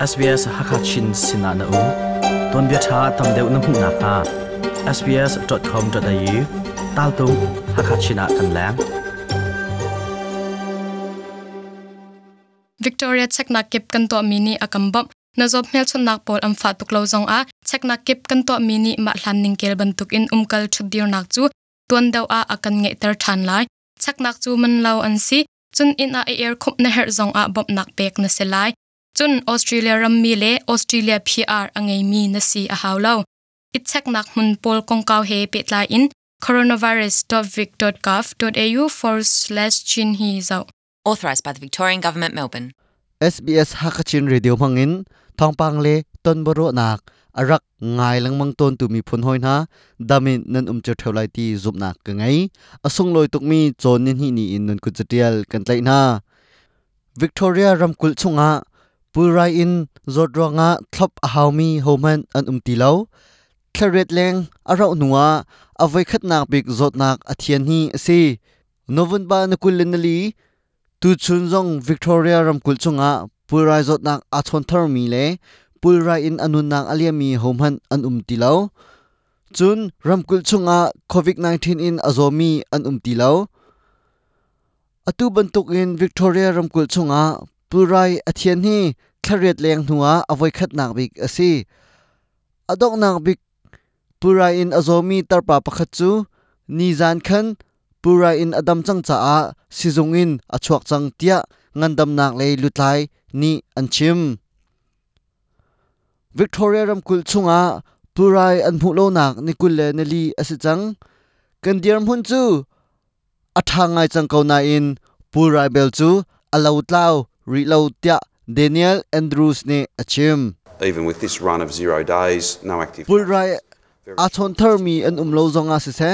SBS Hakachin Sinana U. Ton bia tha tam deuh na hmu na kha sbs.com.au tal tu Hakachina kan lang. Victoria chekna kip kan to mini akambam na job mel chun nak pol am fa tuk lo zong a. Chekna kip kan to mini ma hlan ning kel ban tuk in umkal chudir nak chu. Tuan deuh a akan nge ter than lai. Chaknak chu man lo an si. Chun in a air khup na her zong a bop nak pek na se lai chun australia ram mi le australia pr angai mi na si a haulo it chaknak mun pol kong kaw he pet lai in coronavirus.vic.gov.au forward slash chin hi zau. Authorised by the Victorian Government, Melbourne. SBS Hakachin Radio mangin thongpang le ton boro nak arak ngai lang mang ton tu mi phun hoin ha damin nan um che thaulai ti zup nak ka ngai asung loi tuk mi chon nin hi ni in nun ku chatial kan tlai na. Victoria ramkul chunga purai in zodronga thlop haumi homan, an um lo thlet leng, arau nuwa avai khat nak bik zot nak athian hi, ase, november na kulin li tu Chunzong Victoria ramkul chunga purai zot nak a thar mi le pulrai in anun nak aliami homhan an um lo chun ramkul chunga, covid 19 in azomi an um lo atu bantuk in Victoria ramkul chunga purai athian hi thariat leng hnuwa avoi khat nak bik asi. Adok nak bik, purai in azomi tarpa pakhat chu ni zan khan, purai in adam chang cha a, sizung in achuak chang tia, ngandam nak le lutlai ni anchim Victoria ram kul chunga purai an phu lo nak ni kul le ne li asi chang. Kan diam hun chu athangai chang ko na in, purai bel chu alau tlau ri lo tia Daniel Andrews ne achim. Even with this run of zero days, no active. purai a chon thar mi an um lo zonga se se.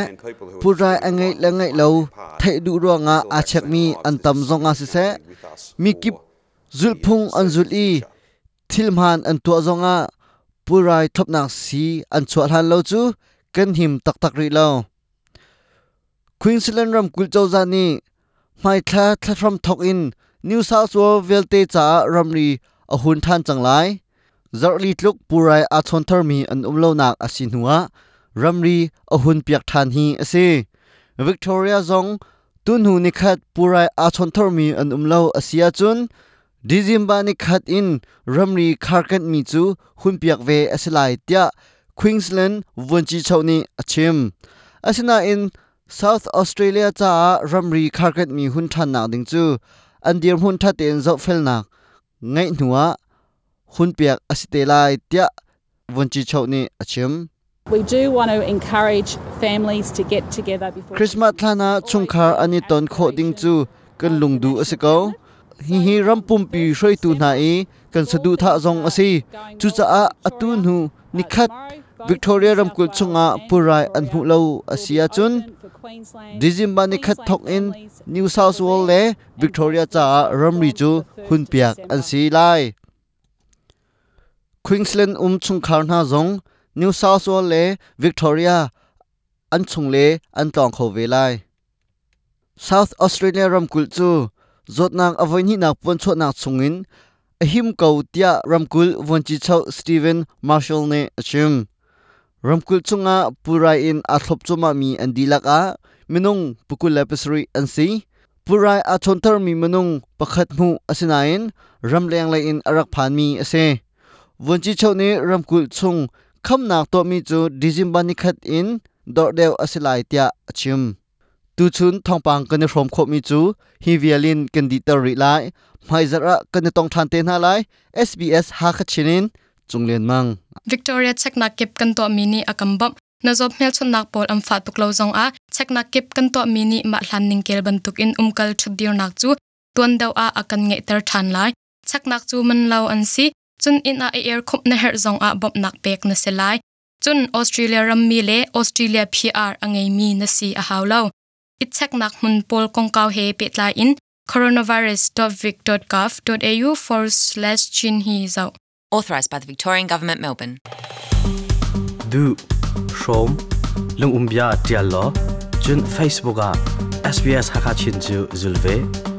Purai angai la ngai lo thai du ro nga a chek mi an tam zonga se se. mi kip zulphung an zul i thilman an to zonga. Purai thop nak si an chwa han lo chu kan him tak tak ri lo. Queensland ram kul chau za ni mai thla thla from thok in New South Wales velte cha ramri a hun than chang lai zarli tluk purai a chon thar mi an umlo nak asin huwa ramri a hun piak than hi ase Victoria zong tun hu ni khat purai a chon thar mi an umlo asia chun Dizimba ni khat in ramri kharkat mi chu hun piak ve asilai tia Queensland vonchi chawni achim asina in South Australia cha ramri kharkat mi hun than nak ding chu an dir hun tha ten zo fel nak. Ngai hnuwa hun piak asitelai tia vonchi chawni achim We do want to encourage families to get together before Christmas thana chungkhar ani ton kho ding chu kan lungdu asiko hi hi rampum pi hroi tu na e kan sadu tha zong asi chu cha a atun hu nikhat Victoria ramkul chunga purai an hu lo asia chun. Dizimba ni khat thok in, New South Wales le Victoria cha ramri chu, hun piak an si lai. Queensland um chungkhar na zong, New South Wales le Victoria an chung le an tong kho ve lai. South Australia ramkul chu zotnak avoin hi na pon chot na chungin ahim ko tia ramkul vonchi chau Stephen Marshall ne achim ramkul chunga purai in a thlop chuma mi an dilaka minung pukul episode an si purai a chontar mi minung pakhat mu asinain ramleng lai in arak phan mi ase vonchi chau ne ramkul chung kham nak to mi chu December ni khat in dordeu asilai tia achim tu chun thongpang kan rom kho mi chu hi vialin kan di tar ri lai mai zara kan tong than te na lai SBS ha kha chinin chunglen mang Victoria chekna kip kan to mini akambam na job mel chun nak pol am fa tuk lo zong a. Chekna kip kan to mini ma hlan ning kel ban tuk in umkal chudir nak chu. Tuan deuh a akan nge ter than lai. Chaknak chu man lo an si. Chun in a air khup na her zong a bop nak pek na se lai. Chun Australia ram mi le, Australia PR angai mi na si a haulo it chaknak mun pol kong kaw he pet lai in. Coronavirus.vic.gov.au forward slash chin hi zau. Authorised by the Victorian Government, Melbourne. du shom lung umbia Facebook SBS zulve